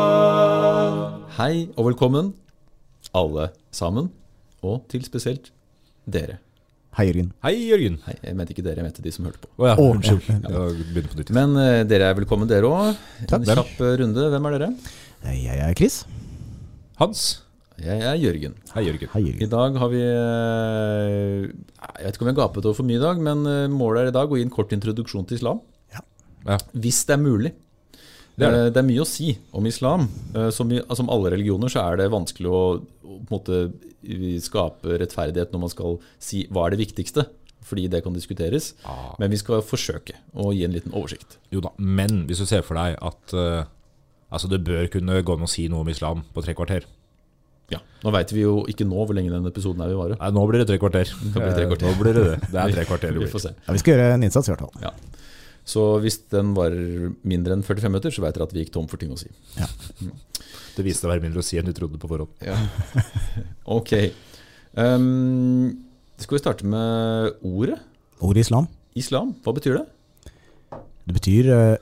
Religionsrådet. Hei og velkommen, alle sammen, og til spesielt dere. Hei, Jørgen. Hei, Jørgen. Hei, jeg mente ikke dere, jeg mente de som hørte på. Å ja, Å, unnskyld. ja, Jeg begynner på nytt. Men eh, dere er velkommen, dere òg. En Takk. kjapp eh, runde. Hvem er dere? Jeg er Chris. Hans. Jeg er Jørgen. Hei, Jørgen. Hei, I dag har vi eh, Jeg vet ikke om jeg gapet over for mye i dag, men eh, målet er i dag å gi en kort introduksjon til islam. Ja. Hvis det er mulig. Det er det. Eh, er mye å si om islam. Som i som alle religioner så er det vanskelig å, å på en måte skape rettferdighet når man skal si hva er det viktigste. Fordi det kan diskuteres. Ah. Men vi skal forsøke å gi en liten oversikt. Jo da, men hvis du ser for deg at uh, altså det bør kunne gå an å si noe om islam på tre kvarter. Ja. Nå veit vi jo ikke nå hvor lenge denne episoden her vil vare. Nei, nå blir det tre kvarter. Det tre kvarter. Eh, Nå blir det det. Det er tre kvarter. Vi får se. Ja, vi skal gjøre en innsats, i hvert fall. Ja. Så hvis den varer mindre enn 45 minutter, så vet dere at vi gikk tom for ting å si. Ja. Det viste seg å være mindre å si enn du trodde på forhånd. Ja. ok. Um, skal vi starte med ordet? Ordet islam. Islam. Hva betyr det? Det betyr uh,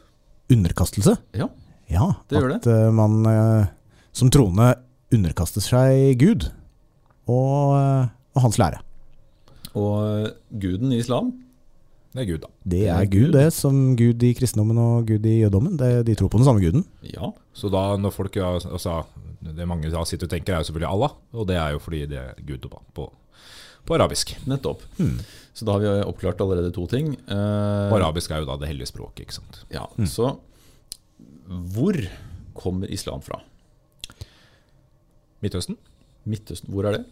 underkastelse. Ja. Ja, Det gjør det. at uh, man uh, som troende underkaster seg Gud og, eh, og hans lære. Og guden i islam? Det er Gud, da. Det Det er er Gud. Gud, det, som Gud i kristendommen og Gud i jødommen. Det, de tror på den samme guden. Ja. Så da når folk ja, altså, Det mange da sitter og tenker, er jo selvfølgelig Allah. Og det er jo fordi det er Gud på, på, på arabisk. Nettopp. Hmm. Så da har vi oppklart allerede to ting. Eh, arabisk er jo da det hellige språket, ikke sant. Ja, Så hvor kommer islam fra? Midtøsten? Midtøsten, hvor er det?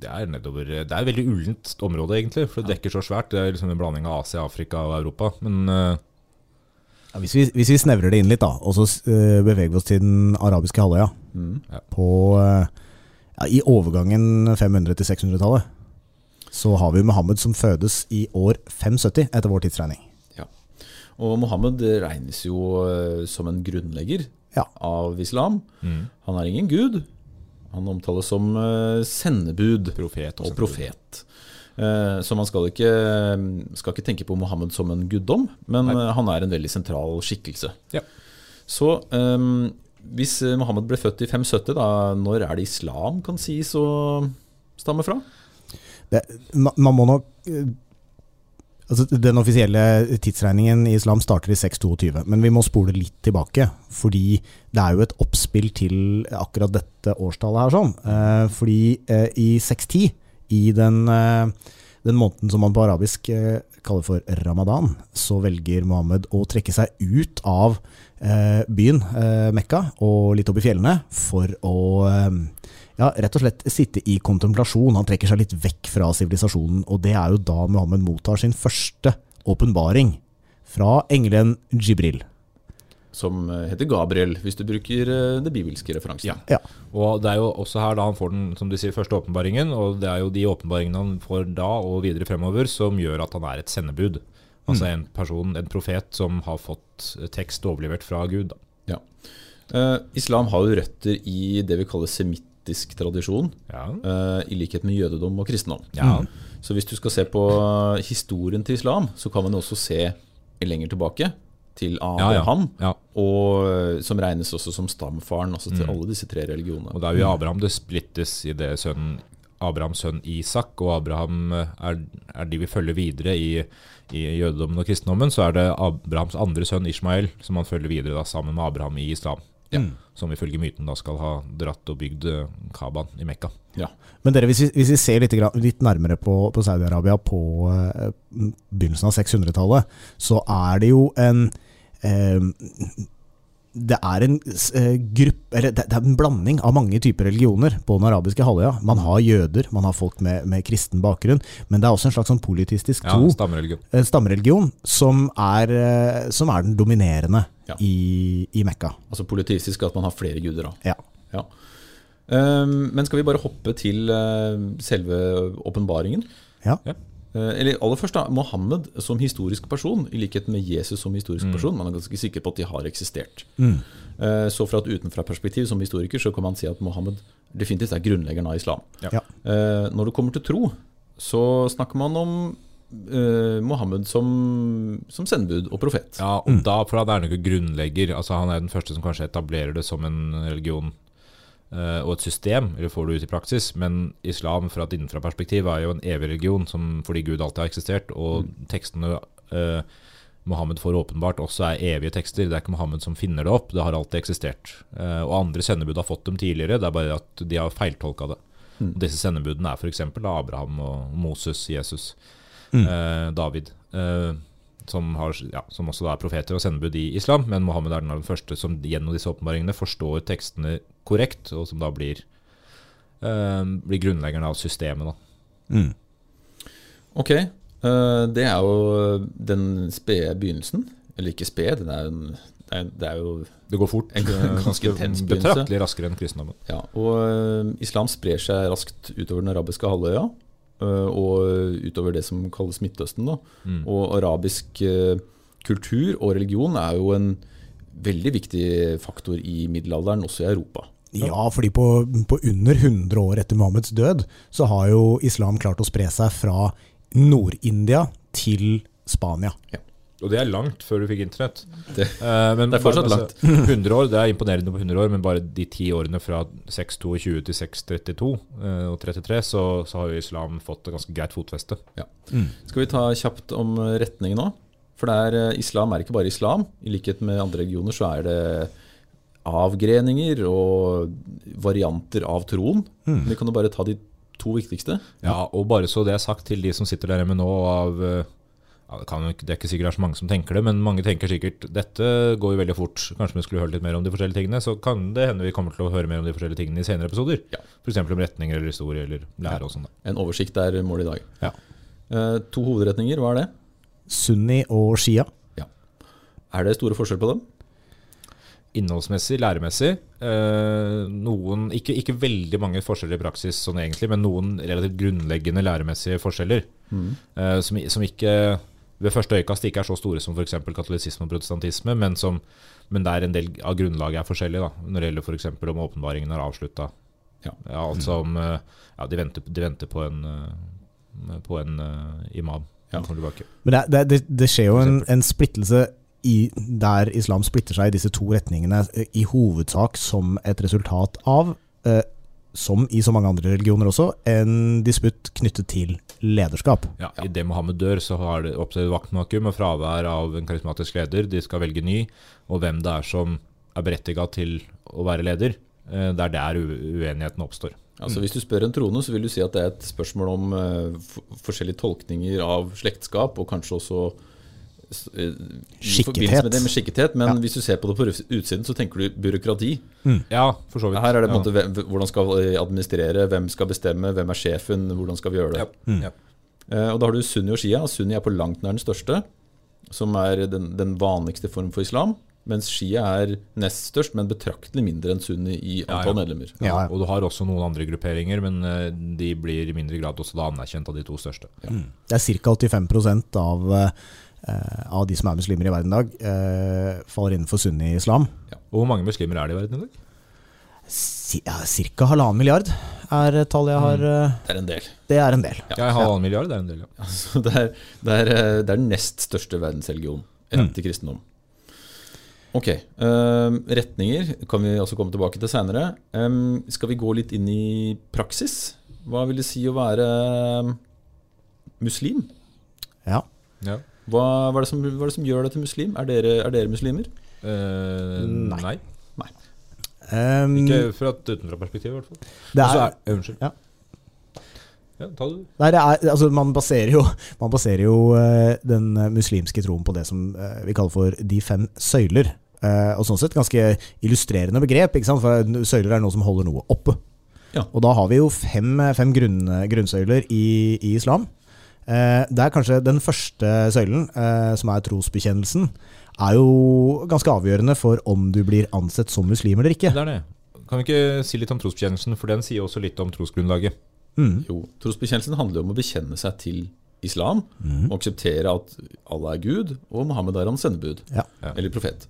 Det er nedover Det er et veldig ullent område, egentlig. For det dekker så svært. Det er liksom en blanding av Asia, Afrika og Europa. Men uh... Ja, hvis, vi, hvis vi snevrer det inn litt, da, og så uh, beveger vi oss til den arabiske halvøya Mm. på uh, ja, I overgangen 500- til 600-tallet så har vi Mohammed som fødes i år 570 etter vår tidsregning. Og Mohammed regnes jo som en grunnlegger Ja. av islam. mm, Han er ingen gud. Han omtales som eh, sendebud profet og og profet. Eh, Så man skal ikke, skal ikke tenke på Mohammed som en guddom, men Nei. eh, han er en veldig sentral skikkelse. Ja. Så um, hvis Mohammed ble født i 570, da, når er det islam kan sies å stamme fra? Det, man, må nok altså Den offisielle tidsregningen i islam starter i 622, men vi må spole litt tilbake. Fordi det er jo et oppspill til akkurat dette årstallet her. sånn. Eh, fordi eh, i 610, i den, eh, den måneden som man på arabisk eh, kaller for ramadan, så velger Mohammed å trekke seg ut av eh, byen eh, Mekka og litt opp i fjellene for å ja, rett og slett sitte i kontemplasjon. Han trekker seg litt vekk fra sivilisasjonen, og det er jo da Muhammed mottar sin første åpenbaring fra engelen Jibril. Som eh, heter Gabriel, hvis du bruker eh, det bibelske referansen. Ja. Ja. Og det er jo også her da han får den som du sier, første åpenbaringen, og det er jo de åpenbaringene han får da og videre fremover som gjør at han er et sendebud. Altså en person, en profet som har fått tekst overlevert fra Gud. Da. Eh, islam har jo røtter i det vi kaller semittisk tradisjon, Ja. uh, i likhet med jødedom og kristendom. ja. Så hvis du skal se på historien til islam, så kan man også se lenger tilbake, til. Abraham, ja. og eh, som regnes også som stamfaren altså til Mm. alle disse tre religionene. Og det er jo i Abraham det splittes i det sønnen Abrahams sønn Isak, og Abraham eh, er, er de vi følger videre i, i jødedommen og kristendommen. Så er det Abrahams andre sønn Ishmael som han følger videre da, sammen med Abraham i islam. Ja. Som ifølge myten da skal ha dratt og bygd eh, Kaban i Mekka. Men dere, hvis vi, hvis vi ser litt, litt nærmere på, på Saudi-Arabia på eh, begynnelsen av 600-tallet, så er det jo en eh, det er en eh, gruppe eller det, det er en blanding av mange typer religioner på den arabiske halvøya. Man har jøder, man har folk med, med kristen bakgrunn, men det er også en slags sånn politistisk Ja, tro, stammereligion. en stammereligion, som er, eh, som er den dominerende Ja. i, i Mekka. Altså politistisk at man har flere guder. da. Ja. Ja. Um, men skal vi bare hoppe til eh, selve åpenbaringen? Ja. Ja. Eh, eller aller først da, Mohammed som historisk person, i likhet med Jesus som historisk Mm. person. Man er ganske sikker på at de har eksistert. Mm. Eh, Så fra et utenfra-perspektiv som historiker så kan man si at Mohammed definitivt er grunnleggeren av islam. Ja. Eh, Når det kommer til tro, så snakker man om Uh, Mohammed som, som sendebud og profet. Ja, og da, for da er han ikke grunnlegger. Altså Han er den første som kanskje etablerer det som en religion og et system, eller får det ut i praksis. Men islam fra et innenfra-perspektiv er jo en evig religion som, fordi Gud alltid har eksistert. Og tekstene eh, Mohammed får åpenbart også er evige tekster. Det er ikke Mohammed som finner det opp, det har alltid eksistert. Eh, og andre sendebud har fått dem tidligere, det er bare at de har feiltolka det. Og disse sendebudene er f.eks. Abraham og Moses, Jesus, eh, David. Eh, som, har, ja, som også da er profeter og sendebud i islam, men Mohammed er den første som gjennom disse åpenbaringene forstår tekstene korrekt, og som da blir, eh, blir grunnleggeren av systemet. Da. Mm. Ok, Uh, det er jo den spede begynnelsen. Eller ikke sped, det er, jo en, det er, det er jo Det går fort. En ganske intens begynnelse. Betraktelig raskere enn kristendommen. Ja, og uh, islam sprer seg raskt utover den arabiske halvøya. Og utover det som kalles Midtøsten. Da. Mm. Og arabisk eh, kultur og religion er jo en veldig viktig faktor i middelalderen, også i Europa. Ja, fordi på, på under 100 år etter Mohammeds død, så har jo islam klart å spre seg fra Nord-India til Spania. Og det er langt før du fikk internett. Det- uh, men det er fortsatt altså, 100 år, det er imponerende på 100 år, men bare de ti årene fra 622 til 632 uh, og 33, så, så har jo islam fått et ganske greit fotfeste. Skal vi ta kjapt om eh, retningen nå? For det er, eh, islam er ikke bare islam. I likhet med andre regioner så er det avgreninger og varianter av troen. Vi kan jo bare ta de to viktigste. Ja, og bare så det er sagt til de som sitter der hjemme nå av eh, ja, det, kan det er ikke sikkert det er så mange som tenker det, men mange tenker sikkert dette går jo veldig fort. Kanskje vi skulle hørt litt mer om de forskjellige tingene. Så kan det hende vi kommer til å høre mer om de forskjellige tingene i senere episoder. Ja. F.eks. om retninger eller historie eller lære og sånn. En oversikt er målet i dag. Ja. Eh, to hovedretninger, hva er det? Sunni og Shia. Er det store forskjell på dem? Innholdsmessig, læremessig. Eh, noen, ikke, ikke veldig mange forskjeller i praksis, sånn egentlig, men noen relativt grunnleggende læremessige forskjeller. eh, som, som ikke ved første øyekast ikke er så store som f.eks. katolisisme og protestantisme, men, som, men der en del av grunnlaget er forskjellig. Da, når det gjelder f.eks. om åpenbaringen er avslutta. Ja. altså om eh, ja, de, venter, de venter på en, eh, på en uh, imam. Ja. Men det, det, det, skjer jo en, en splittelse i, der islam splitter seg i disse to retningene, i hovedsak som et resultat av, eh, som i så mange andre religioner også, en disputt knyttet til lederskap. Ja, Idet Mohammed dør, så har det oppstått vaktmakum og fravær av en karismatisk leder. De skal velge ny, og hvem det er som er berettiga til å være leder. eh, Det er der uenigheten oppstår. Altså Hvis du spør en troende, så vil du si at det er et spørsmål om uh, forskjellige tolkninger av slektskap, og kanskje også Skikkethet. med det med skikkethet. Men Ja. hvis du ser på det på utsiden, så tenker du byråkrati. Ja, for så vidt. Her er det på en måte hvem, hvordan skal vi administrere, hvem skal bestemme, hvem er sjefen, hvordan skal vi gjøre det. Ja. Ja. Eh, og Da har du Sunni og Shia. Sunni er på langt nær den største, som er den, den vanligste form for islam. Mens Shia er nest størst, men betraktelig mindre enn Sunni i Ja, antall ja. medlemmer. Ja, ja. Og du har også noen andre grupperinger, men eh, de blir i mindre grad også da anerkjent av de to største. Det er ca. 85% av, eh, av de som er muslimer i verden i dag, eh, faller innenfor sunni-islam. Og hvor mange muslimer er det i verden i dag? Ca. halvannen milliard er tallet jeg har. eh, Det er en del. Det er en del. Ja. Ja, halvannen milliard, det er en del, ja. Altså, det, er, det, er, eh, det er den nest største verdensreligionen etter kristendom. Ok. eh, retninger kan vi også komme tilbake til seinere. skal vi gå litt inn i praksis? Hva vil det si å være eh, muslim? Ja. ja. Hva, hva, er det som, hva er det som gjør deg til muslim? Er dere, er dere muslimer? Eh, Nei. nei. Um, Ikke fra et utenfra-perspektiv, i hvert fall. det er, er, eh, Unnskyld. Ja. Ja. Nei, det er, altså man baserer jo, man baserer jo eh, den eh, muslimske troen på det som vi kaller for de fem søyler. Eh, og sånn sett ganske illustrerende begrep, ikke sant? for søyler er noe som holder noe oppe. Ja. Og da har vi jo fem, fem grunn, grunnsøyler i, i islam. Eh, det er kanskje den første søylen, eh, som er trosbekjennelsen, er jo ganske avgjørende for om du blir ansett som muslim eller ikke. Det er det. Kan vi ikke si litt om trosbekjennelsen, for den sier også litt om trosgrunnlaget. Mm. Jo, Trosbekjennelsen handler om å bekjenne seg til islam mm. og akseptere at Allah er Gud og Mohammed er hans sendebud. Ja. Ja. Eller profet.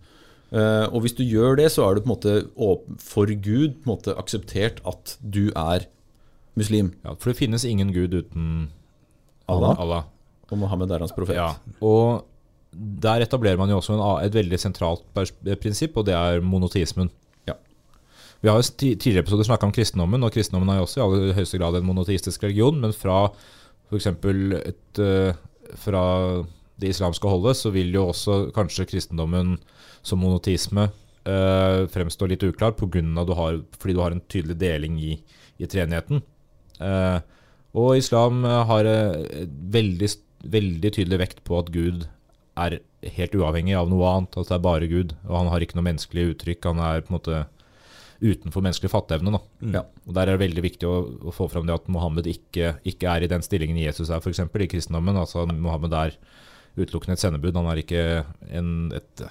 Uh, og hvis du gjør det, så er du på en måte for Gud på en måte akseptert at du er muslim. Ja, for det finnes ingen gud uten Allah. Allah. Og Mohammed er hans profet. Ja, og der etablerer man jo også en, et veldig sentralt prinsipp, og det er monoteismen. Ja. Vi har jo tidligere episoder snakka om kristendommen, og kristendommen er jo også i aller høyeste grad en monoteistisk religion, men fra f.eks. et eh, Fra det islamske holdet så vil jo også kanskje kristendommen som monoteisme eh, fremstå litt uklar på grunn av du har, fordi du har en tydelig deling i, i treenigheten. Eh, og islam eh, har eh, veldig, veldig tydelig vekt på at Gud er helt uavhengig av noe annet. At det er bare Gud. Og han har ikke noe menneskelig uttrykk. Han er på en måte utenfor menneskelig fatteevne. Da. Ja. Og Der er det veldig viktig å, å få fram det at Mohammed ikke, ikke er i den stillingen Jesus er, f.eks. i kristendommen. Altså Mohammed er utelukkende et sendebud. Han er ikke, en, et,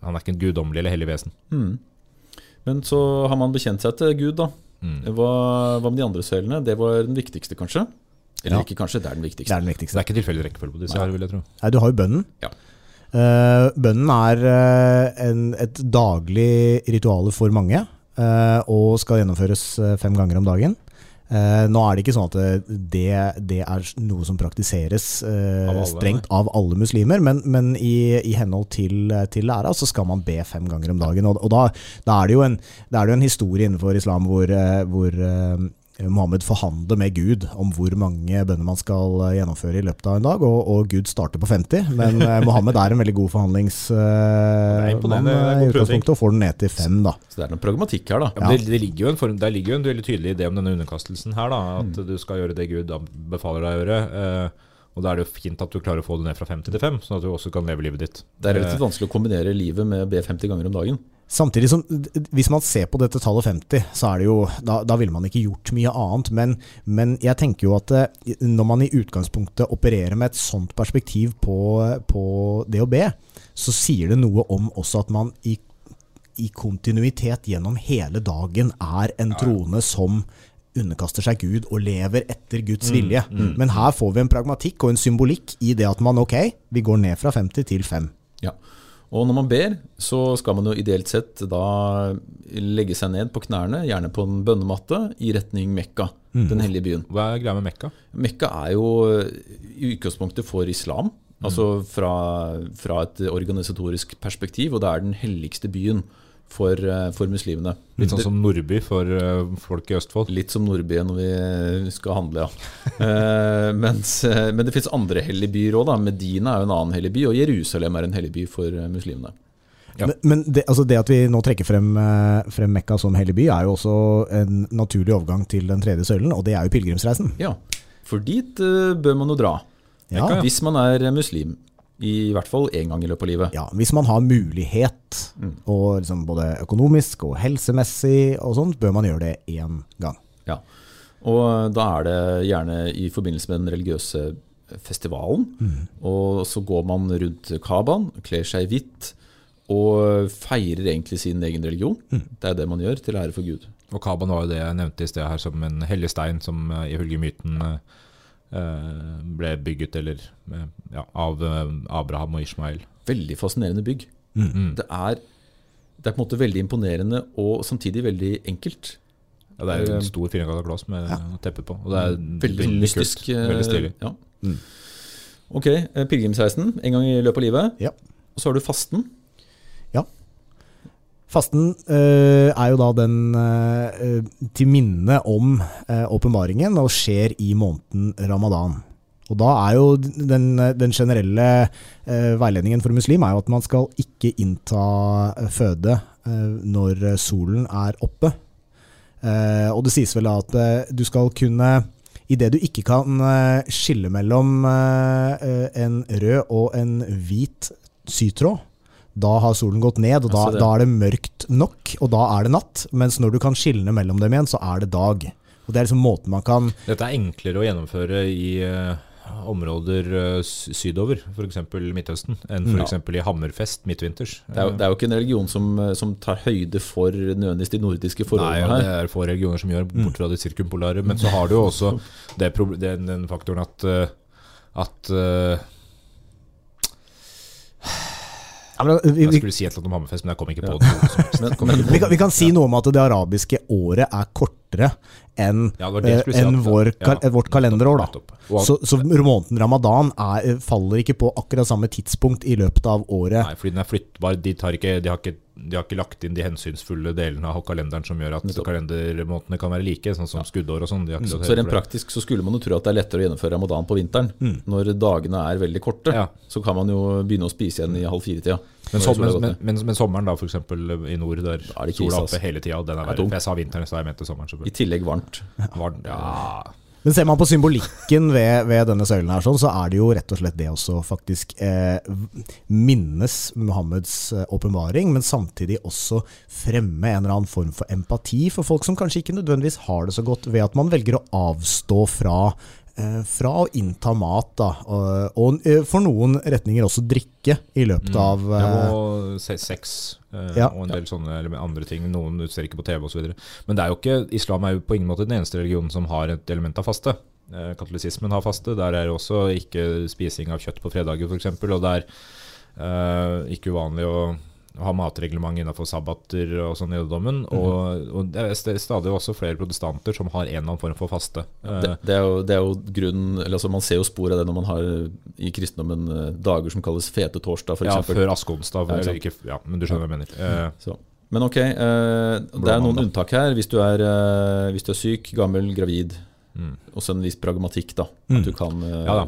han er ikke en guddommelig eller hellig vesen. Mm. Men så har man bekjent seg til Gud, da. Mm. Hva, hva med de andre sølene? Det var den viktigste, kanskje? Eller Ja. ikke kanskje, det er den Det viktigste. er den viktigste. det er ikke tilfeldig rekkefølge på disse her, vil jeg tro. Nei, du har jo bønnen. Ja. Uh, bønnen er uh, en, et daglig ritual for mange, uh, og skal gjennomføres eh, fem ganger om dagen. Eh, nå er det ikke sånn at det, det er noe som praktiseres eh, Av alle, strengt av alle muslimer, men, men i, i henhold til, til læra så skal man be fem ganger om dagen. Og, og da, da er det jo en, da er det jo en historie innenfor islam hvor, eh, hvor eh, Mohammed forhandler med Gud om hvor mange bønner man skal eh, gjennomføre i løpet av en dag, og, og Gud starter på 50. Men eh, Mohammed er en veldig god forhandlingsmann i utgangspunktet, og får den ned til fem, da. Så det er noe pragmatikk her, da. Ja, det, det ligger jo en form, Der ligger jo en veldig tydelig idé om denne underkastelsen her. da, At du skal gjøre det Gud befaler deg å gjøre. eh, og da er det jo fint at du klarer å få det ned fra 50 til 5, sånn at du også kan leve livet ditt. Det er relativt vanskelig å kombinere livet med å be 50 ganger om dagen. Samtidig som, hvis man ser på dette tallet 50, så er det jo, da, da ville man ikke gjort mye annet. Men, men jeg tenker jo at eh, når man i utgangspunktet opererer med et sånt perspektiv på, på be, så sier det noe om også at man i, i kontinuitet gjennom hele dagen er en troende som underkaster seg Gud og lever etter Guds vilje. Men her får vi en pragmatikk og en symbolikk i det at man ok, vi går ned fra 50 til 5. Ja. Og når man ber, så skal man jo ideelt sett da legge seg ned på knærne, gjerne på en bønnematte, i retning Mekka, den hellige byen. Hva er greia med Mekka? Mekka er jo i utgangspunktet for islam, altså fra, fra et organisatorisk perspektiv, og det er den helligste byen for, eh, for muslimene. Litt sånn som Nordby for eh, folk i Østfold. Litt som Nordby når vi skal handle, ja. Eh, mens, men det fins andre hellige byer òg. Medina er jo en annen hellig by, og Jerusalem er en hellig by for muslimene. Ja. Men, men det, altså det at vi nå trekker frem, frem Mekka som hellig by, er jo også en naturlig overgang til den tredje søylen, og det er jo pilegrimsreisen. Ja, For dit bør man jo dra, Ja, Mekka, ja. hvis man er muslim. I hvert fall én gang i løpet av livet. ja, hvis man har mulighet, Mm. og liksom både økonomisk og helsemessig og sånt, bør man gjøre det én gang. Ja. Og da er det gjerne i forbindelse med den religiøse festivalen. Og så går man rundt Kabaen, kler seg i hvitt og feirer egentlig sin egen religion. Det er det man gjør, til ære for Gud. Og Kaban var jo det jeg nevnte i sted her som en hellig stein som eh, ifølge myten eh, ble bygget eller, eh, ja, av eh, Abraham og Ishmael. Veldig fascinerende bygg. Mm. Det er, det er på en måte veldig imponerende og samtidig veldig enkelt. Ja, det er en stor firkanta glass med teppe på. Og det er Veldig, veldig mystisk. kult. Veldig stilig. eh, Ja. Mm. Ok, eh, pilegrimsreisen en gang i løpet av livet. Ja. Og så har du fasten. Fasten eh, er jo da den eh, til minne om eh, åpenbaringen, og skjer i måneden ramadan. Og da er jo den, den generelle eh, veiledningen for muslim er jo at man skal ikke innta eh, føde eh, når solen er oppe. Eh, og det sies vel da at eh, du skal kunne Idet du ikke kan eh, skille mellom eh, eh, en rød og en hvit sytråd, da har solen gått ned, og da, Altså da er det mørkt nok, og da er det natt. Mens når du kan skilne mellom dem igjen, så er det dag. Og Det er liksom måten man kan Dette er enklere å gjennomføre i eh, områder eh, sydover, f.eks. Midtøsten, enn f.eks. Ja. i Hammerfest midtvinters. Det er, jo- det er jo ikke en religion som, eh, som tar høyde for nødvendigvis de nordiske Nei, her. Nei, det er få religioner som gjør, Mm. bort fra de sirkumpolare. Men så har du jo også det den, den faktoren at, at eh, Ja, men, vi, Jeg skulle si et eller annet om Hammerfest, men jeg kom ikke på det. noe. Men, men, vi, kan, vi kan si noe om at det arabiske året er kortere enn Ja, eh, at- vår, ja, vårt kalenderår. da. Så, så måneden ramadan er, faller ikke på akkurat samme tidspunkt i løpet av året. Nei, fordi den er flyttbar. De, tar ikke, de, har ikke, de har ikke lagt inn de hensynsfulle delene av kalenderen som gjør at kalendermånedene kan være like, sånn som skuddår og sånn. Så, tatt så rent praktisk så skulle man jo tro at det er lettere å gjennomføre ramadan på vinteren. Mm. Når dagene er veldig korte, Ja. så kan man jo begynne å spise igjen i halv fire-tida. Men, har men, men, men, men sommeren, da, f.eks. i nord, der Da er sola oppe hele tida, den er er verre. For jeg sa vinteren, så jeg mente sommeren. I tillegg varmt. varmt ja. Men ser man på symbolikken ved, ved denne søylen, her, sånn, så er det jo rett og slett det også faktisk eh, minnes Muhammeds eh, åpenbaring, men samtidig også fremme en eller annen form for empati for folk som kanskje ikke nødvendigvis har det så godt, ved at man velger å avstå fra eh, fra å innta mat, da, og, og eh, for noen retninger også drikke i løpet av Mm. Jeg eh, må se sex eh, Ja. og en del sånne eller andre ting. Noen ser ikke på TV osv. Men det er jo ikke, islam er jo på ingen måte den eneste religionen som har et element av faste. Eh, Katolisismen har faste. Der er det også ikke spising av kjøtt på fredager f.eks. Og det er eh, ikke uvanlig å ha matreglement innenfor sabbater og sånn i jødedommen. Mhm. Og, og det er stadig også flere protestanter som har en eller annen form for faste. Det, det, er jo, det er jo grunnen, eller altså Man ser jo spor av det når man har i kristendommen eh, dager som kalles fete torsdag, ja, eksempel. før askeonsdag. Ja, ikke ja, men du skjønner hva jeg mener. Eh, Så. Men ok, eh, det er noen unntak her. Hvis du er, eh, hvis du er syk, gammel, gravid. Mm. Også en viss pragmatikk, da. Mm. At du kan, eh, Ja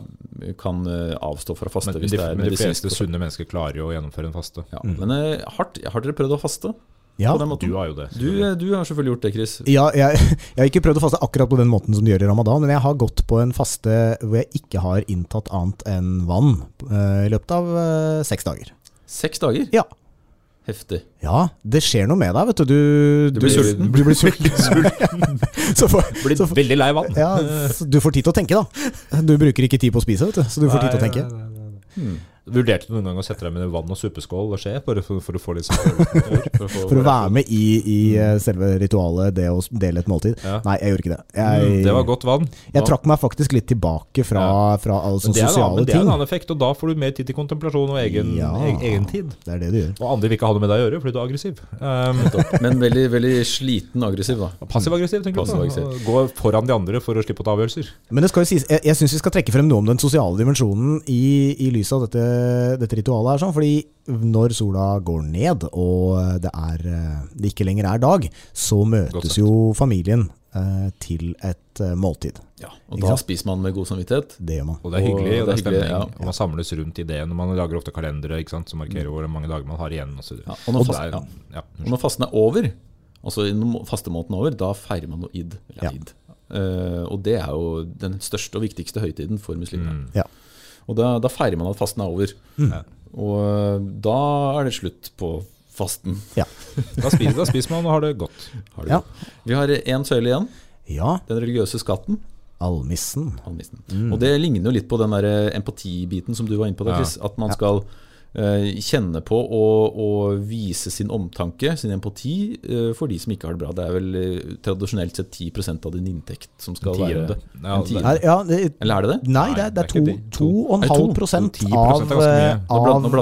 kan eh, avstå fra faste Men, hvis de, det er men de fleste sunne mennesker klarer jo å gjennomføre en faste. Ja. Men eh, hardt, har dere prøvd å faste ja. Du har jo det. Du, du har selvfølgelig gjort det, Chris. Ja, jeg, jeg har ikke prøvd å faste akkurat på den måten som du gjør i ramadan, men jeg har gått på en faste hvor jeg ikke har inntatt annet enn vann uh, i løpet av uh, seks dager. Seks dager? Ja. Heftig. Ja, det skjer noe med deg, vet du. Du, Du blir sulten. Du blir sulten. så for, Blir så, får- veldig lei vann. ja, så du får tid til å tenke, da. Du bruker ikke tid på å spise, vet du, så du får tid til å tenke. Nei, nei, Hmm. Vurderte du noen gang å sette deg med vann og suppeskål og skje, bare for, for å få litt sånn For For å være med i, i eh, selve ritualet, det å dele et måltid. Ja. Nei, jeg gjorde ikke det. Jeg, Mm, Det var godt vann. jeg trakk meg faktisk litt tilbake fra, fra altså, er, sosiale men det er en annen effekt, og da får du mer tid til kontemplasjon og egen, Ja. egen, egen tid. Det er det du gjør. Og andre vil ikke ha noe med deg å gjøre fordi du er aggressiv. Um, Men veldig, veldig sliten aggressiv, da. Passiv-aggressiv, tenker du på. Passiv-aggressiv. Gå foran de andre for å slippe å ta avgjørelser. Men det skal jo sies, jeg, jeg syns vi skal trekke frem noe om den sosiale dimensjonen i, i lys av dette, dette ritualet. her sånn, fordi når sola går ned og det, er, eh, det ikke lenger er dag, så møtes jo familien eh, til et eh, måltid. Ja, og Ikke da sant? spiser man med god samvittighet. Det gjør man. Og det er hyggelig, og det er det er hyggelig, stemning. ja. Og man samles rundt i det når man lager ofte kalendere ikke sant, som markerer hvor mange dager man har igjen. Og så, Ja, og når og fasten, er- ja. ja, Og når fasten er over, altså når fastemåneden er over, da feirer man noe id. Eller id. Eh, og det er jo den største og viktigste høytiden for muslimer. Mm. Ja. Og da, da feirer man at fasten er over. Mm. Og eh, da er det slutt på fasten. Da, spiser, da spiser man og har det godt. Har det Ja. godt. Vi har én søyle igjen. Ja, Den religiøse skatten. almissen. almissen. Mm. Og det ligner jo litt på den der eh, empatibiten som du var inne på. Der, Ja. Chris, at man skal kjenne på og, og vise sin omtanke, sin empati, eh, for de som ikke har det bra. Det er vel eh, tradisjonelt sett 10% av din inntekt som skal være det. Ja, det- ja, det, Eller er det det? Nei, det er, det er er to, ikke de- to og en Nei, to. halv prosent 10% er av, eh,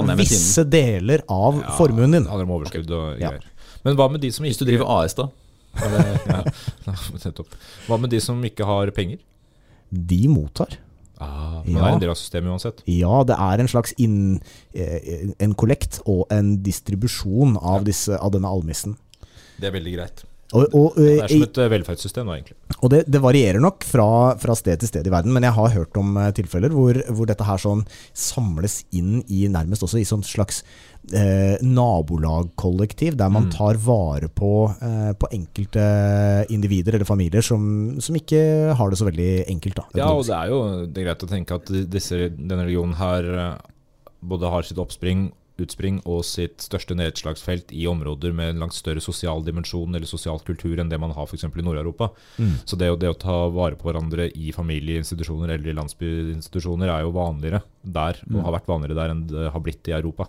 av visse deler av Ja, formuen din. Overskudd og Ja. greier. Men hva med de som Hvis ikke du driver AS, da? Hva med de som ikke har penger? De mottar. Ah, men Ja. det er en del av systemet uansett. Ja, det er en slags inn, eh, en kollekt og en distribusjon av, disse, av denne almissen. Det er veldig greit. Og, og, Det eh, er som et eh, velferdssystem, da, egentlig. og det, det varierer nok fra, fra sted til sted i verden, men jeg har hørt om eh, tilfeller hvor, hvor dette her sånn samles inn i nærmest også i sånn slags eh, nabolagkollektiv, der man Mm. tar vare på, eh, på enkelte individer eller familier som, som ikke har det så veldig enkelt. Da, Ja, og det er jo det er greit å tenke at disse, denne religionen her eh, både har sitt oppspring, utspring og sitt største nedslagsfelt i områder med en langt større sosial dimensjon eller sosial kultur enn det man har f.eks. i Nord-Europa. Mm. Så det, det å ta vare på hverandre i familieinstitusjoner eller i landsbyinstitusjoner er jo vanligere der, og Mm. har vært vanligere der enn det har blitt i Europa.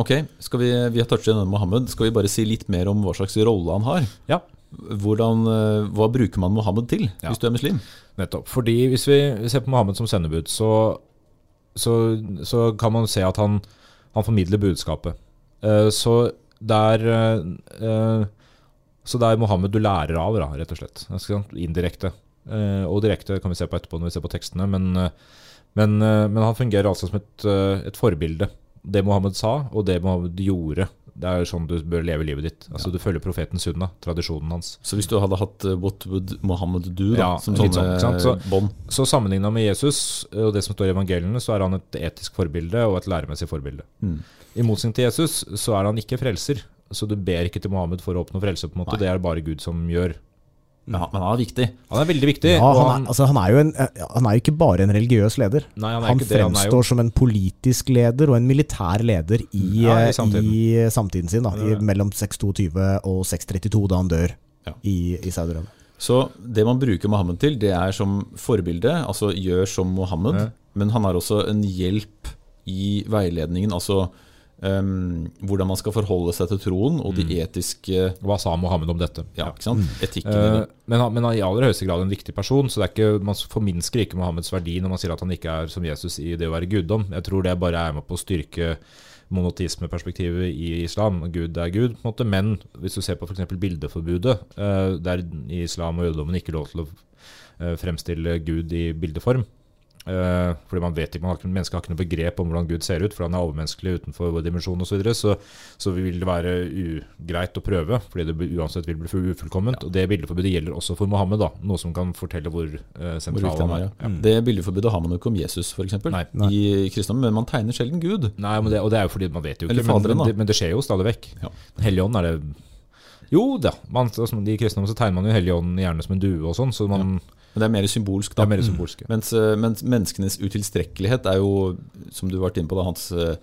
Ok, skal vi, vi har touchet denne Mohammed. Skal vi bare si litt mer om hva slags rolle han har? Ja. Hvordan, eh, hva bruker man Mohammed til, Ja. hvis du er muslim? Nettopp. Fordi hvis vi ser på Mohammed som sendebud, så, så, så kan man se at han, Han formidler budskapet. Eh, så det er eh, Så det er Mohammed du lærer av, da, rett og slett. Indirekte. Og direkte kan vi se på etterpå når vi ser på tekstene. Men, men, men han fungerer altså som et, et forbilde. Det Mohammed sa, og det Mohammed gjorde. Det er sånn du bør leve livet ditt. Altså Du følger profeten sunna, tradisjonen hans. Så hvis du hadde hatt eh, What would Mohammed do, da, Ja, som sånne sånn? Så- bånd Så sammenligna med Jesus og det som står i evangeliene, så er han et etisk forbilde og et læremessig forbilde. Mm. I motsetning til Jesus så er han ikke frelser. Så du ber ikke til Mohammed for å oppnå frelse. på en måte Nei. Det er bare Gud som gjør. Ja, men han er viktig. Han er veldig viktig. Ja, og han, er, altså, han, er en, eh, han er jo ikke bare en religiøs leder. nei, han, Han han fremstår jo, som en politisk leder og en militær leder i, Ja, i eh, samtiden. i samtiden sin. Da, i, mellom 622 og 632, da han dør Ja. i, i Saudi-Arabia. Så det man bruker Mohammed til, det er som forbilde. Altså gjør som Mohammed. Men han er også en hjelp i veiledningen. Altså ehm, hvordan man skal forholde seg til troen og de etiske Hva sa Mohammed om dette? ja, ikke sant? etikken. i Eh, det. men, han, men han er i aller høyeste grad en viktig person, så det ikke, man forminsker ikke Mohammeds verdi når man sier at han ikke er som Jesus i det å være guddom. Jeg tror det bare er med på å styrke monotismeperspektivet i islam. Gud er Gud, på en måte. Men hvis du ser på f.eks. bildeforbudet, eh, der i islam og jødedommen ikke lov til å eh, fremstille Gud i bildeform, Eh, fordi man vet ikke, man har ikke, Mennesker har ikke noe begrep om hvordan Gud ser ut, for han er overmenneskelig utenfor vår dimensjon osv. Så, videre, så så vil det være ugreit å prøve, fordi det uansett vil bli for ufullkomment. Og Det bildeforbudet gjelder også for Mohammed, da, noe som kan fortelle hvor uh, sentral hvor han er, ja. Det bildeforbudet har man jo ikke om Jesus, f.eks. Nei. I kristendommen, men man tegner sjelden Gud. Nei, men det, og det er jo fordi man vet jo ikke, Faderen, men, det, men det skjer jo stadig vekk. Ja. Den hellige ånd er det Jo da, man, altså, de kristne så tegner man jo Helligånden gjerne som en due og sånn, så man, Men det er mer symbolsk. det er mer symbolsk. Mens, eh, mens menneskenes utilstrekkelighet er jo, som du har vært inne på, da, hans eh,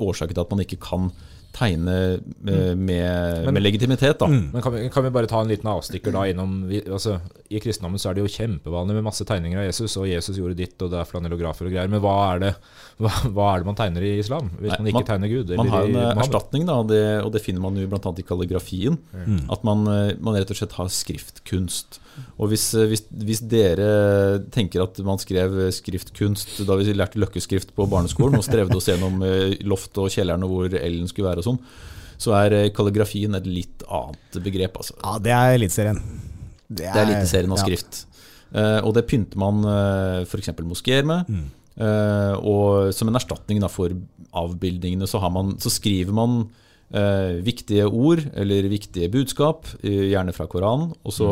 årsak til at man ikke kan tegne eh, med, Men- med legitimitet. da. Men kan vi, kan vi bare ta en liten avstikker da innom vi, altså, I kristendommen så er det jo kjempevanlig med masse tegninger av Jesus, og Jesus gjorde ditt, og det er flanellografer og greier. Men hva er det, hva, hva er det man tegner i islam, hvis Nei, man ikke man- tegner Gud? Man har en i, erstatning, da, det, og det finner man jo bl.a. i kalligrafien. At man, eh, man rett og slett har skriftkunst. Og hvis, eh, hvis, hvis dere tenker at man skrev eh, skriftkunst da vi lærte løkkeskrift på barneskolen og strevde oss gjennom loftet loft og kjelleren og hvor L-en skulle være og sånn, så er eh, kalligrafien et litt annet begrep. altså. Ja, det er Eliteserien. Det er Eliteserien av ja. skrift. Eh, og det pynter man uh, f.eks. moskeer med. Mm. Uh, og som en erstatning da, for avbildningene, så, har man, så skriver man uh, viktige ord eller viktige budskap, eh, gjerne fra Koranen, og så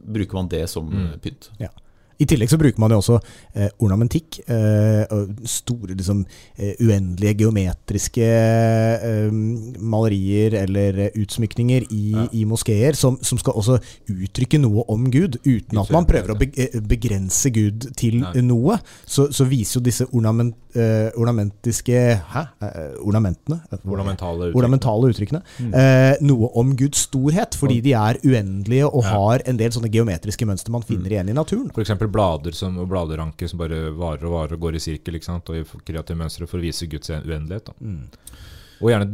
bruker man det som Mm. pynt. pynt. I tillegg så bruker man jo også eh, ornamentikk. Eh, store, liksom, eh, uendelige geometriske eh, malerier eller eh, utsmykninger i, Ja. i moskeer, som, som skal også uttrykke noe om Gud, uten at man prøver å eh, begrense Gud til Nei. noe. Så, så viser jo disse ornament, ornamentiske Hæ? Ornamentene? Ornamentale uttrykkene. ornamentale uttrykkene. Eh, noe om Guds storhet, fordi de er uendelige og Ja. har en del sånne geometriske mønster man finner igjen i naturen. For eksempel blader som, og bladeranker som bare varer og varer og går i sirkel ikke sant? og i kreative mønstre for å vise Guds uendelighet. Da. Og gjerne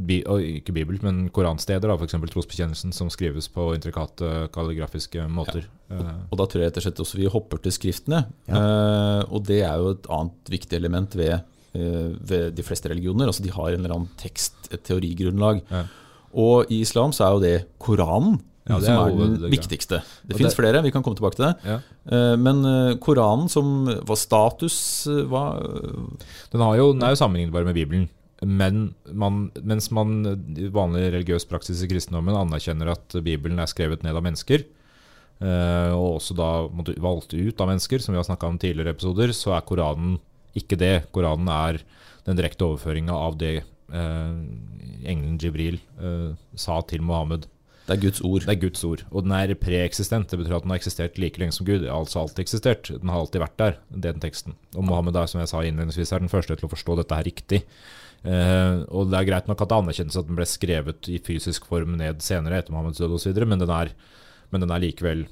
ikke Bibel, men koransteder, f.eks. trosbekjennelsen, som skrives på intrikate kalligrafiske måter. Ja. Og da tror jeg rett og slett også vi hopper til skriftene. Eh, og det er jo et annet viktig element ved, eh, ved de fleste religioner. Altså de har en eller annen tekst, et teorigrunnlag. Ja. Og i islam så er jo det Koranen Ja, det er er den viktigste. Det fins flere, vi kan komme tilbake til det. ja. Eh, men eh, Koranen som var status hva? var, Den, har jo, den er jo sammenlignbar med Bibelen. Men man, mens man i vanlig religiøs praksis i kristendommen anerkjenner at Bibelen er skrevet ned av mennesker, eh, og også da valgt ut av mennesker, som vi har snakka om i tidligere episoder, så er Koranen ikke det. Koranen er den direkte overføringa av det eh, engelen Jibril eh, sa til Mohammed. Det er Guds ord. Det er Guds ord. Og den er preeksistent. Det betyr at den har eksistert like lenge som Gud. Altså alltid eksistert. Den har alltid vært der, den teksten. Og Mohammed er, som jeg sa innledningsvis, er den første til å forstå dette her riktig. Uh, og det er greit nok at det anerkjennes at den ble skrevet i fysisk form ned senere, etter Mohammeds død osv., men, den men den er likevel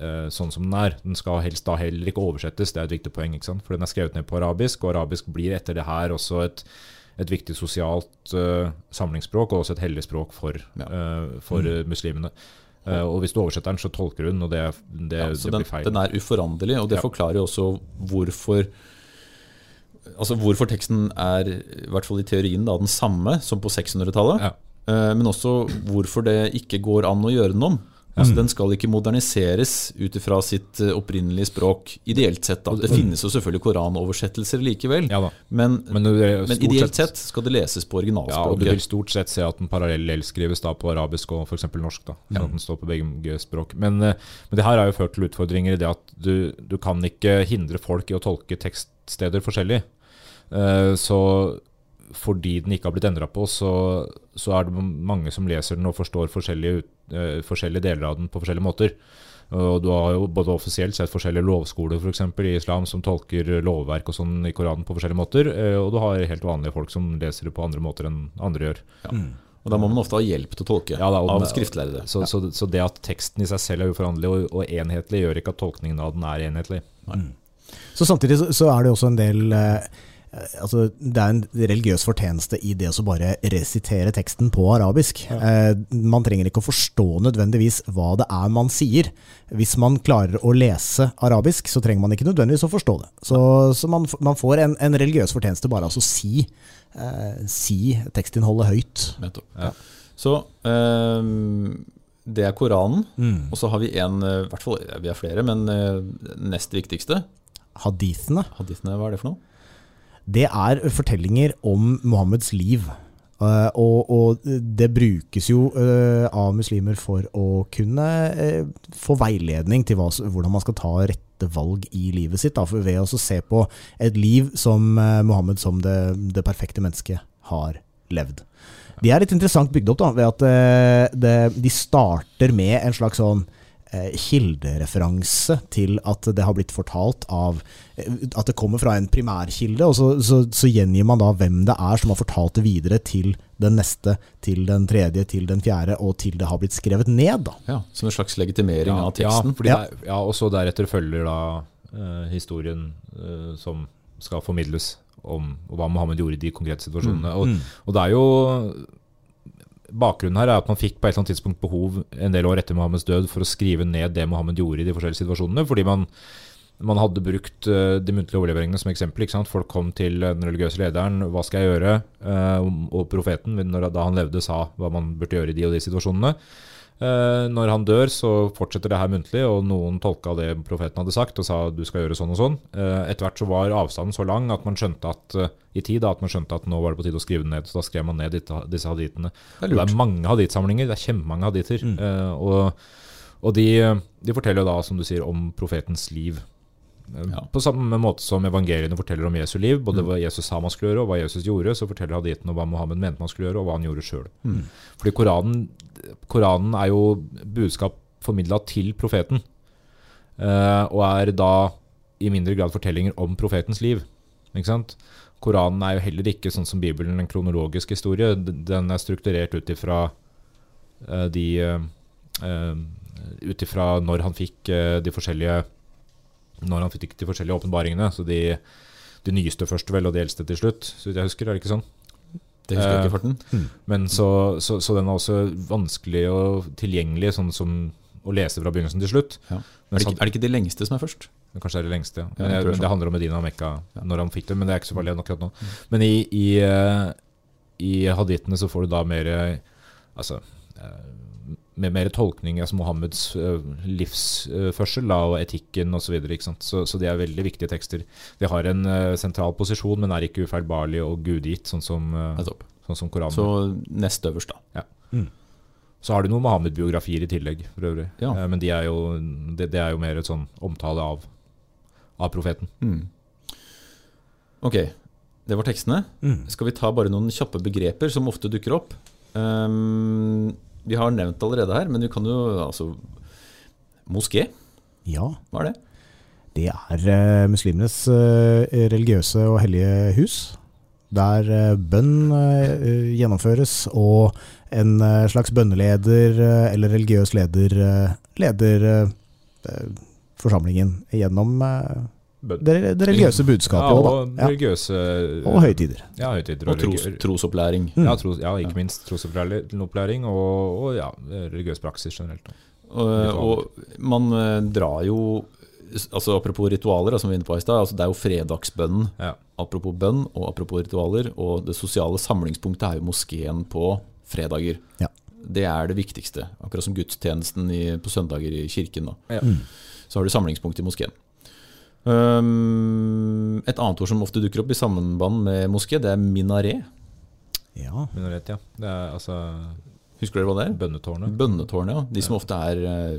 uh, sånn som den er. Den skal helst da heller ikke oversettes, det er et viktig poeng. ikke sant? For den er skrevet ned på arabisk, og arabisk blir etter det her også et, et viktig sosialt uh, samlingsspråk, og også et hellig språk for, Ja. eh, for mm. muslimene. Uh, og hvis du oversetter den, så tolker den, og det, det, Ja, så det den, blir feil. den er uforanderlig, og det Ja. forklarer jo også hvorfor altså hvorfor teksten er, i hvert fall i teorien, da, den samme som på 600-tallet. Ja. Eh, Men også hvorfor det ikke går an å gjøre den om. Altså, Den skal ikke moderniseres ut ifra sitt eh, opprinnelige språk, ideelt sett. da. Det finnes jo selvfølgelig koranoversettelser likevel, Ja da. men, Men, men ideelt sett skal det leses på Ja, og du vil stort sett se at den parallell skrives da på arabisk og f.eks. norsk. da, sånn at den står på begge språk. Men, eh, men det her har jo ført til utfordringer i det at du, du kan ikke hindre folk i å tolke tekststeder forskjellig. Uh, Så fordi den ikke har blitt endra på, så, så er det mange som leser den og forstår forskjellige, eh, forskjellige deler av den på forskjellige måter. Og Du har jo både offisielt sett forskjellige lovskoler for eksempel, i islam som tolker lovverk og sånn i Koranen på forskjellige måter, eh, og du har helt vanlige folk som leser det på andre måter enn andre gjør. Og Da må man ofte ha hjelp til å tolke Ja, da, av skriftlærere. Så, så, så det at teksten i seg selv er uforanderlig og, og enhetlig, gjør ikke at tolkningen av den er enhetlig. Så samtidig så, så er det også en del eh, Altså, det er en religiøs fortjeneste i det å bare resitere teksten på arabisk. Eh, man trenger ikke å forstå nødvendigvis hva det er man sier. Hvis man klarer å lese arabisk, så trenger man ikke nødvendigvis å forstå det. Så, så man, man får en, en religiøs fortjeneste bare av å si, eh, si tekstinnholdet høyt. Nettopp. Ja. Så ehm, det er Koranen. Mm. Og så har vi en, eh, i hvert fall vi er flere, men eh, nest viktigste. Hadithene. Hadithene, hva er det for noe? Det er fortellinger om Mohammeds liv. Uh, og, og det brukes jo uh, av muslimer for å kunne uh, få veiledning til hva, hvordan man skal ta rette valg i livet sitt. Da, ved å se på et liv som Mohammed som det, det perfekte mennesket har levd. De er litt interessant bygd opp da, ved at det, de starter med en slags sånn kildereferanse til at det har blitt fortalt av eh, At det kommer fra en primærkilde, og så, så, så gjengir man da hvem det er som har fortalt det videre til den neste, til den tredje, til den fjerde, og til det har blitt skrevet ned. da. Ja, Som en slags legitimering av ja, teksten. fordi Ja. Det, er- ja, og så deretter følger da eh, historien eh, som skal formidles om hva Mohammed gjorde i de konkrete situasjonene. Og, og det er jo Bakgrunnen her er at man fikk på et eller annet tidspunkt behov en del år etter Mohammeds død for å skrive ned det Mohammed gjorde i de forskjellige situasjonene. fordi man man hadde brukt eh, de muntlige overleveringene som eksempel. Folk kom til den religiøse lederen. Hva skal jeg gjøre? Eh, og profeten, da han levde, sa hva man burde gjøre i de og de situasjonene. Eh, når han dør, så fortsetter det her muntlig, og noen tolka det profeten hadde sagt, og sa du skal gjøre sånn og sånn. Eh, etter hvert så var avstanden så lang at man skjønte at eh, i tid da, at man skjønte at nå var det på tide å skrive det ned. Så da skrev man ned disse, hadithene. Det er det er mange haditsamlinger. det er kjempemange hadither. Eh, og og de, de forteller jo da, som du sier, om profetens liv. Eh, Ja. På samme måte som evangeliene forteller om Jesu liv, både hva Jesus sa man skulle gjøre, og hva Jesus gjorde, så forteller hadithene om hva Mohammed mente man skulle gjøre, og hva han gjorde sjøl. Fordi Koranen, Koranen er jo budskap formidla til profeten, eh, og er da i mindre grad fortellinger om profetens liv. Ikke sant? Koranen er jo heller ikke sånn som Bibelen, en kronologisk historie. Den er strukturert ut ifra eh, de Ut ifra når han fikk de forskjellige Når han fikk de forskjellige åpenbaringene. Så de, de nyeste først, vel, og de eldste til slutt. Så vidt jeg husker, er det ikke sånn? Det husker jeg Eh, ikke i farten. Men så, så, så den er også vanskelig og tilgjengelig, sånn som å lese fra begynnelsen til slutt. Ja. Men Er, det ikke, er det ikke de lengste som er først? Kanskje det er det lengste, ja. Ja, Men, jeg jeg, det men det sånn. handler om Medina og Mekka når han fikk det, men det er ikke så farlig akkurat nå. Men i, i, eh, i hadithene så får du da mer eh, Altså eh, med mer tolkning av Mohammeds uh, livsførsel uh, og etikken osv. Så, videre, så Så de er veldig viktige tekster. De har en uh, sentral posisjon, men er ikke ufeilbarlige og gudgitt, sånn som, uh, sånn som Koranen. Så nest øverst, da. Så har du noen Mohammed-biografier i tillegg, for øvrig. Ja. Eh, Men det er de, det, det er jo mer et sånn omtale av, av profeten. Mm. Ok, det var tekstene. Mm. Skal vi ta bare noen kjappe begreper som ofte dukker opp? Ehm, vi har nevnt allerede her, men vi kan jo altså Moské, Ja, hva er det? det er eh, muslimenes eh, religiøse og hellige hus. Der eh, bønn gjennomføres, og en slags bønneleder eller religiøs leder leder forsamlingen gjennom. Det, det religiøse budskapet Ja, også, og da. Ja. religiøse Og høytider. Ja, høytider. Og tros, trosopplæring. Mm. Ja, tros, ja, ikke minst trosopplæring og, og ja, religiøs praksis generelt. Og, og man eh, drar jo altså Apropos ritualer, som vi var inne på i stad. Altså det er jo fredagsbønnen. Ja. Apropos bønn og apropos ritualer. Og det sosiale samlingspunktet er jo moskeen på fredager. Ja. Det er det viktigste. Akkurat som gudstjenesten i, på søndager i kirken. Da. Ja. Mm. Så har du samlingspunkt i moskeen. Um, et annet ord som ofte dukker opp i sammenband med moské, det er minaret. Ja. Minaret, ja. Det er altså Husker dere hva det er? bønnetårnet. Bønnetårnet, ja. De som ofte er eh,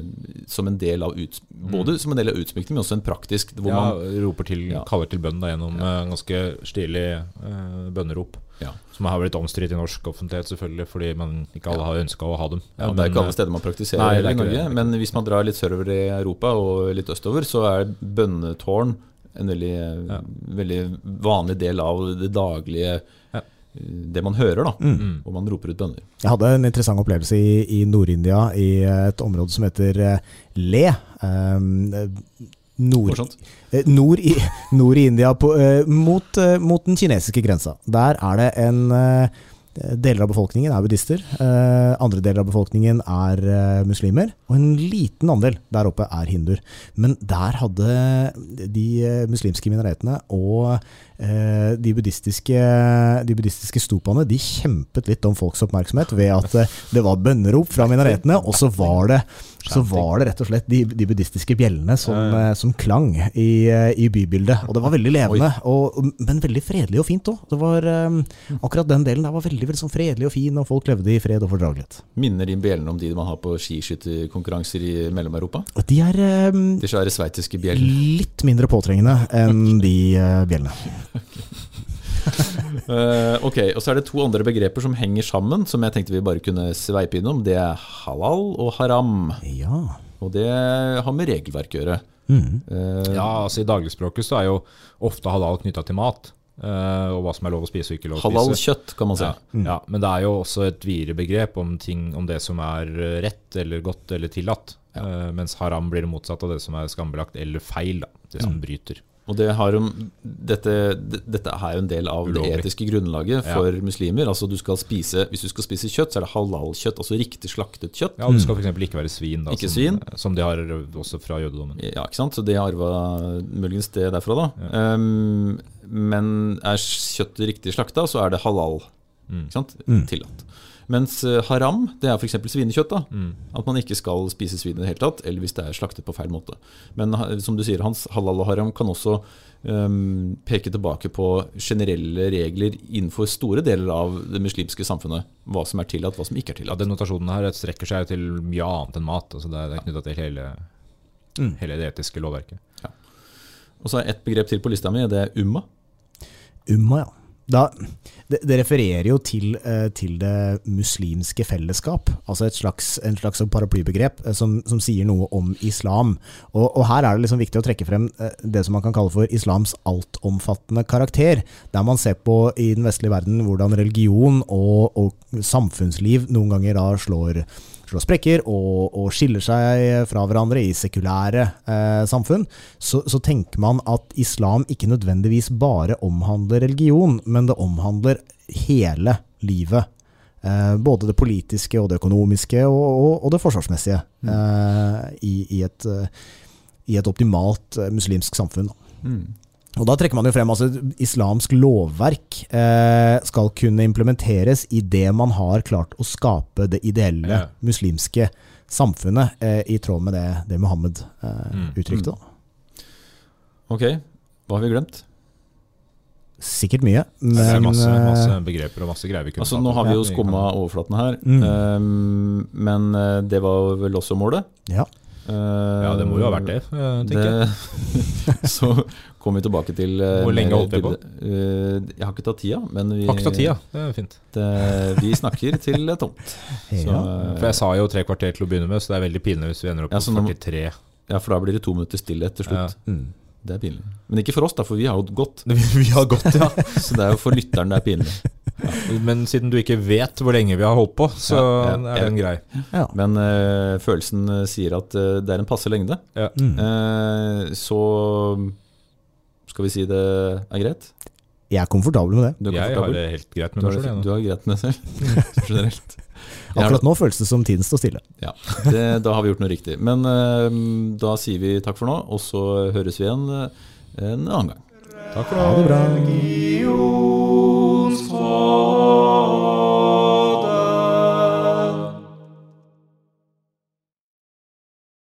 som en del av ut, både som en del av utsmykningen, men også en praktisk hvor Ja, man, roper til, Ja. kaller til bønn da, gjennom eh, ganske stilig eh, bønnerop. Ja. Som har blitt omstridt i norsk offentlighet, selvfølgelig, fordi man ikke alle har ønska å ha dem. ja, Det er ikke alle eh, steder man praktiserer Nei, det er i Norge. det. Men hvis man drar litt sørover i Europa og litt østover, så er bønnetårn en veldig, Ja. veldig vanlig del av det daglige Ja. Det man hører, da. Mm. mm. Og man roper ut bønner. Jeg hadde en interessant opplevelse i, i Nord-India, i et område som heter eh, Le. Um, eh, nord, eh, nord, i, nord i India, på, eh, mot, eh, mot den kinesiske grensa. Der er det en Deler av befolkningen er buddhister. andre deler av befolkningen er muslimer. Og en liten andel der oppe er hinduer. Men der hadde de muslimske minaretene og de buddhistiske, de buddhistiske stupaene de kjempet litt om folks oppmerksomhet ved at eh, det var bønnerop fra minaretene, og så var det, så var det rett og slett de, de buddhistiske bjellene som, eh, som klang i, eh, i bybildet. Og det var veldig levende, og, men veldig fredelig og fint òg. Akkurat den delen der var veldig, veldig sånn fredelig og fin, og folk levde i fred og fordragelighet. Minner de bjellene om de man har på skiskytterkonkurranser i Mellom-Europa? De er eh, De svære sveitsiske bjellene? litt mindre påtrengende enn de eh, bjellene. Eh, ok, og så er det to andre begreper som henger sammen, som jeg tenkte vi bare kunne sveipe innom. Det er halal og haram. Ja. Og det har med regelverk å gjøre. Mm. Uh, Ja, altså I dagligspråket så er jo ofte halal knytta til mat. Uh, og hva som er lov å spise og ikke lov å spise. halal kjøtt, kan man si. Ja, ja, Men det er jo også et videre begrep om, ting, om det som er rett eller godt eller tillatt. Eh, mens haram blir det motsatt av det som er skambelagt eller feil. Da, det som bryter. Og det har jo, dette, dette er jo en del av Ulovlig. det etiske grunnlaget Ja. for muslimer. Altså du skal spise, Hvis du skal spise kjøtt, så er det halal-kjøtt, altså riktig slaktet kjøtt. Ja, og Det skal f.eks. ikke være svin, da, Ikke som, svin. som de har også fra jødedommen. Ja, ikke sant? Så det arva muligens det derfra, da. Um, men er kjøttet riktig slakta, så er det halal. Mm. Ikke sant? Mm. Tillatt. Mens eh, haram, det er f.eks. svinekjøtt. da Mm. At man ikke skal spise svin i det hele tatt, eller hvis det er slaktet på feil måte. Men som du sier, Hans, halal og haram kan også um, peke tilbake på generelle regler innenfor store deler av det muslimske samfunnet. Hva som er tillatt, hva som ikke er tillatt. Ja. Den notasjonen her strekker seg til mye annet enn mat. Altså det er, knytta til hele, Mm. hele det etiske lovverket. Og så er ett begrep til på lista mi, det er umma. Umma, ja. Da, det, det refererer jo til, eh, til det muslimske fellesskap, altså et slags, en slags paraplybegrep eh, som, som sier noe om islam. Og, og her er det liksom viktig å trekke frem eh, det som man kan kalle for islams altomfattende karakter, der man ser på i den vestlige verden hvordan religion og, og samfunnsliv noen ganger da slår slår sprekker og, og skiller seg fra hverandre i sekulære eh, samfunn, så, så tenker man at islam ikke nødvendigvis bare omhandler religion, men det omhandler hele livet. Eh, både det politiske og det økonomiske og, og, og det forsvarsmessige eh, i, i, et, eh, i et optimalt eh, muslimsk samfunn. Mm. Og Da trekker man jo frem altså islamsk lovverk eh, skal kunne implementeres i det man har klart å skape det ideelle Ja. muslimske samfunnet, eh, i tråd med det, det Muhammed eh, Mm. uttrykte. Da. Ok, hva har vi glemt? Sikkert mye, det er masse, eh, masse begreper og masse greier vi kunne Altså Nå har vi jo skumma overflaten her, Mm. um, men eh, det var vel også målet? ja. Ja, det må jo ha vært det, tenker tenker jeg. så kommer vi tilbake til uh, Hvor lenge holdt vi på? Uh, jeg har ikke tatt tida, men vi, Har ikke tatt tida, det er fint. Det, vi snakker til tomt. Så, Ja. uh, For jeg sa jo tre kvarter til å begynne med, så det er veldig pinlig hvis vi ender opp Ja, på så nå 43. ja, for da blir det to minutter stillhet til slutt. Mm. Det er pinlig. Men ikke for oss, da, for vi har jo gått. Vi har gått, ja. Så det er jo for lytteren det er pinlig. Men siden du ikke vet hvor lenge vi har holdt på, så Ja, ja, er den grei. Ja. Men uh, følelsen uh, sier at uh, det er en passe lengde. Ja. Mm. Uh, så skal vi si det er greit? Jeg er komfortabel med det. Du er Jeg har det helt greit med Du meg sjøl. du har greit med deg selv? generelt. Akkurat nå føles det som tiden står stille. Ja, det, Da har vi gjort noe riktig. Men eh, da sier vi takk for nå, og så høres vi igjen eh, en annen gang. Takk for nå. Ha det bra. Fall.